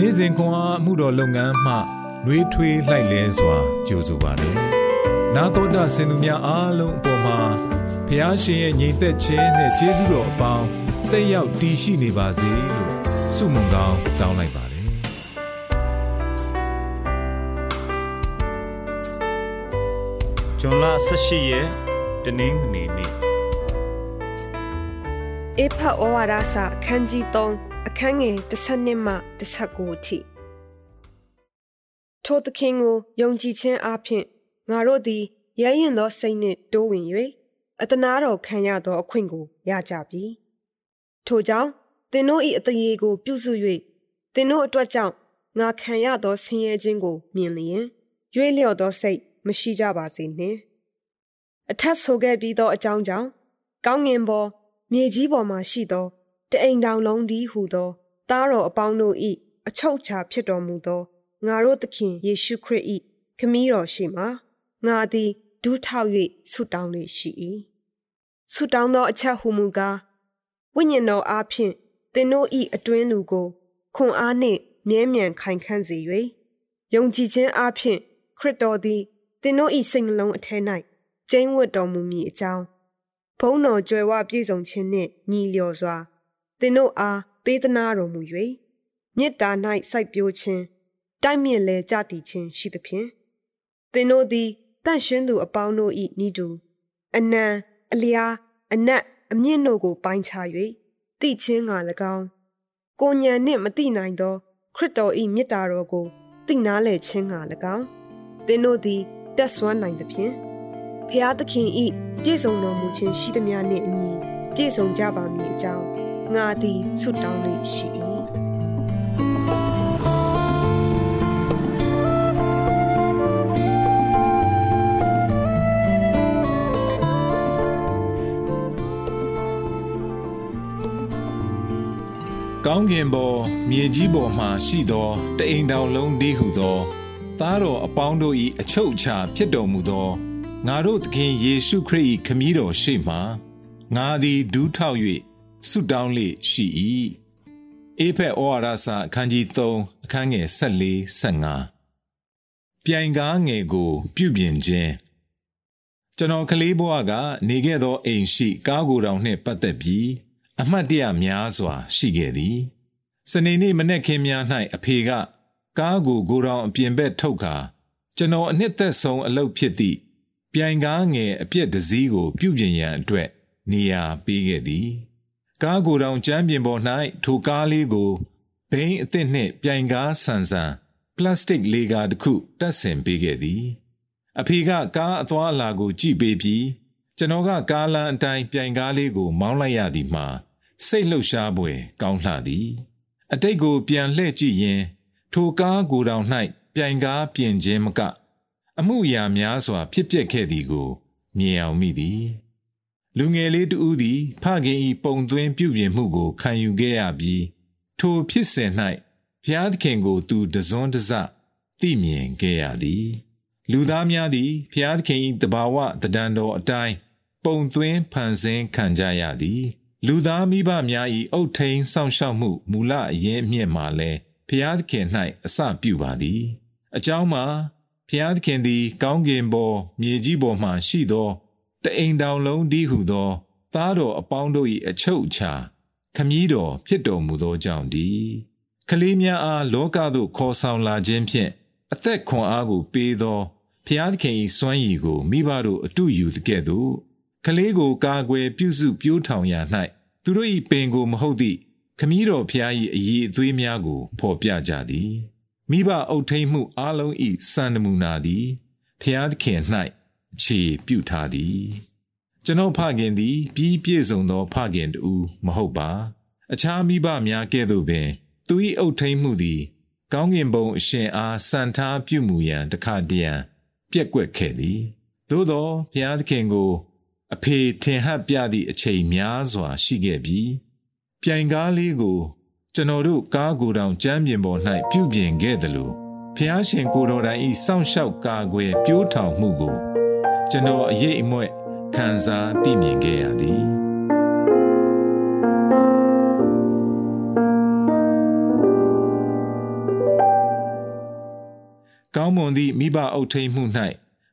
နေ့စဉ်ခွန်အားမှုတော်လုပ်ငန်းမှနှွေးထွေးလှိုက်လဲစွာကြိုဆိုပါတယ်။နာတော်တာစင်သူများအားလုံးအပေါ်မှာဖះရှင်ရဲ့ညီသက်ခြင်းနဲ့ကျေးဇူးတော်အပေါင်းတက်ရောက်တည်ရှိနေပါစေလို့ဆုမွန်ကောင်းတောင်းလိုက်ပါတယ်။ဂျွန်လ18ရက်တနင်္ဂနွေနေ့အေဖတ်ဩဝါဒစာအခန်းကြီး3 အခန်းငယ်12မှ19အထိထိုသခင်ကိုယုံကြည်ခြင်းအပြင်ငါတို့သည်ရဲရင်သောစိတ်နှင့်တိုးဝင်၍အတနာတော်ခံရသောအခွင့်ကိုရကြပြီထို့ကြောင့်သင်တို့၏အတရေကို ပြုစု၍သင်တို့အတွက်ကြောင့်ငါခံရသောဆင်းရဲခြင်းကို မြင်လျင်ရွေးလျော့သောစိတ်မရှိကြပါစေနှင့်အထက်ဆိုခဲ့ပြီးသောအကြောင်းကြောင့်ကောင်းငင်ပေါ်မြေကြီးပေါ်မှာရှိသော တအိမ်တောင်လုံးဒီဟုသော သားတော်အပေါင်းတို့၏အချုပ်ချာဖြစ်တော်မူသောငါတို့သခင်ယေရှုခရစ်၏ခမည်းတော်ရှိမှငါသည်ဒူးထောက်၍ဆုတောင်းလေရှိ၏ဆုတောင်းသောအချက်ဟုမူကားဝိညာဉ်တော်အားဖြင့်သင်တို့၏အတွင်းလူကိုခွန်အားနှင့်မြဲမြံခိုင်ခန့်စေ၍ယုံကြည်ခြင်းအားဖြင့်ခရစ်တော်သည်သင်တို့၏စိတ်နှလုံးအထက်၌ကျင်းဝတ်တော်မူမည်အကြောင်းဘုန်းတော်ကြွယ်ဝပြည့်စုံခြင်းနှင့်ညီလျော်စွာ သင်တို့အားပေးသနာတော်မူ၍မေတ္တာ၌စိုက်ပျိုးခြင်းတိုက်မြင့်လဲကြတည်ခြင်းရှိသဖြင့်သင်တို့သည်တန့်ရှင်းသူအပေါင်းတို့၏ဤတူအနံအလျားအနက်အမြင့်တို့ကိုပိုင်းခြား၍တိချင်းငါ၎င်းကိုညံနှင့်မတိနိုင်သော ခရစ်တော်၏မေတ္တာတော်ကိုသိနာလေခြင်းငါ၎င်းသင်တို့သည်တက်ဆွမ်းနိုင်သဖြင့်ဖျားသခင်ဤပြည့်စုံတော်မူခြင်းရှိသမျှနှင့်အညီပြည့်စုံကြပါမည်အကြောင်း ငါသည်ဆုတောင်းလေးရှိ၏ကောင်းကင်ပေါ်မြေကြီးပေါ်မှရှိသောတအိမ်တောင်လုံးဒီဟုသောသားတော်အပေါင်းတို့၏အချုပ်အခြာဖြစ်တော်မူသောငါတို့သခင်ယေရှုခရစ်၏ခမည်းတော်ရှေ့မှငါသည်ဒူးထောက်၍ ဆုတောင်းလေရှိ၏အေဖက်ဩဝါဒစာအခန်းကြီး3အခန်းငယ်14 15ပြိုင်ကားငယ်ကို ပြုပြင်ခြင်းကျွန်တော်ကလေးဘဝကနေခဲ့သောအိမ်ရှိကားကိုယ်တော်နှင့်ပတ်သက်ပြီးအမှတ်တရများစွာ ရှိခဲ့သည်စနေနေ့မနေ့ခင်များ၌အဖေက ကားကိုကိုယ်တော်အပြင်ဘက်ထုတ်ကာကျွန်တော်အနှစ်သက်ဆုံးအလုပ်ဖြစ်သည့်ပြိုင်ကားငယ်အပြက်တစည်းကို ပြုပြင်ရန်အတွက်နေရာပေးခဲ့သည် ကားကိုယ်တော်ကျမ်းပြင်ပေါ်၌ထိုကားလေးကိုဘိန်းအသစ်နှင့်ပြိုင်ကားဆန်ဆန်ပလတ်စတစ်လေကာတစ်ခုတပ်ဆင်ပေးခဲ့သည်အဖေကကားအသွားအလာကိုကြည့်ပေးပြီးကျွန်တော်ကကားလမ်းအတိုင်းပြိုင်ကားလေးကိုမောင်းလိုက်ရသည်မှာစိတ်လှုပ်ရှားပွဲကောင်းလှသည်အတိတ်ကိုပြန်လှည့်ကြည့်ရင်ထိုကားကိုယ်တော်၌ပြိုင်ကားပြင်ခြင်းမကအမှုရာများစွာဖြစ်ပျက်ခဲ့သည်ကိုမြင်အောင်မိသည် လူငယ်လေးတဦးသည် ဖခင်၏ပုံသွင်းပြုပြင်မှုကိုခံယူခဲ့ရပြီး ထိုဖြစ်စဉ်၌ဘုရားသခင်ကိုသူတစွန်းတစသိမြင်ခဲ့ရသည်လူသားများသည်ဘုရားသခင်၏တဘာဝတဒံတော်အတိုင်းပုံသွင်းဖန်ဆင်းခံကြရသည် လူသားမိဘများ၏အုတ်ထိန်စောင့်ရှောက်မှုမူလအရင်းအမြစ်မှာလည်းဖျားသခင်၌အစပြုပါသည် အကြောင်းမှာဖျားသခင်သည် ကောင်းကင်ပေါ်မြေကြီးပေါ်မှရှိသော တအိမ်တောင်လုံးဒီဟုသော သားတော်အပေါင်းတို့၏အချုပ်အခြာခမည်းတော်ဖြစ်တော်မူသောကြောင့်ဒီကလေးများအားလောကသို့ခေါ်ဆောင်လာခြင်းဖြင့်အသက်ခွန်အားကိုပေးသောဖျားသခင်၏စွမ်းရည်ကိုမိဘတို့အတူယူသကဲ့သို့ကလေးကိုကာကွယ်ပြုစုပြိုးထောင်ရာ၌သူတို့၏ပင်ကိုမဟုတ်သည့်ခမည်းတော်ဖျား၏အည်အသွေးများကိုဖော်ပြကြသည်မိဘအုပ်ထိန်မှုအလုံး၏စံနမူနာသည်ဖျားသခင်၌ အခြေပြုထားသည် ကျွန်ုပ်ဖခင်သည် ပြီးပြည့်စုံသော ဖခင်တူမဟုတ်ပါ အခြားမိဘများကဲ့သို့ပင် သူ၏အုပ်ထိန်မှုသည် ကောင်းကင်ဘုံအရှင်အားစံထားပြုမူရန်တခါတရံပြက်ကွက်ခဲ့သည်သို့သောဘုရားသခင်ကို အဖေထင်ဟပ်ပြသည့်အချိန်များစွာရှိခဲ့ပြီးပြိုင်ကားလေးကိုကျွန်တော်တို့ကားကိုယ်တောင်ကျမ်းပြင်ပေါ်၌ပြုပြင်ခဲ့သလိုဖျားရှင်ကိုတော်တိုင်ဤစောင့်ရှောက်ကာကွယ်ပြိုးထောင်မှုကို ကျွန်တော်အရေးအမွဲ့ခံစားသိမြင်ခဲ့ရသည်ွန်သည့်မိဘအုပ်ထိန်မှု၌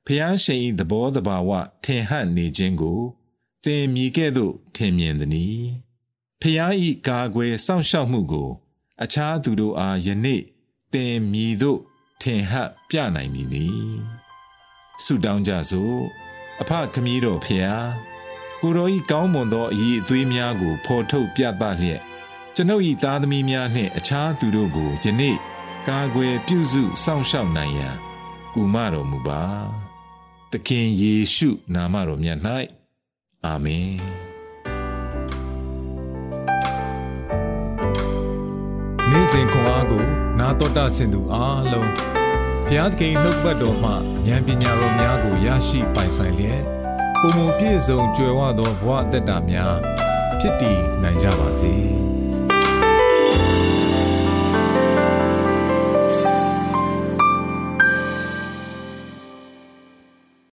ဖျားရှင်၏သဘောတဘာဝထင်ဟပ်နေခြင်းကိုသင်မြည်ကဲ့သို့ထင်မြင်သည်။ဖျား၏ကာကွယ်စောင့်ရှောက်မှုကို အခြားသူတို့အားယနေ့သင်မြည်သို့ထင်ဟပ်ပြနိုင်မည်နီ။ ဆုတောင်းကြစို့အဖခမည်းတော်ဖျားကိုတော်ဤကောင်းမွန်သောအည်အသွေးများကိုဖော်ထုတ်ပြသလျက်ကျွန်ုပ်ဤသားသမီးများနှင့်အခြားသူတို့ကိုယနေ့ကာကွယ်ပြုစုစောင့်ရှောက်နိုင်ရန်ကူမတော်မူပါသခင်ယေရှုနာမတော်မြတ်၌အာမင်နေ့စဉ်ခွန်အားကို နာတော်တာဆင်သူအားလုံး ဘုရားသခင်နှုတ်ပတ်တော်မှဉာဏ်ပညာတော်များကိုရရှိပိုင်ဆိုင်လျက်ပုံမပြည့်စုံကြွယ်ဝသောဘဝအသက်တာများဖြစ်တည်နိုင်ကြပါစေ။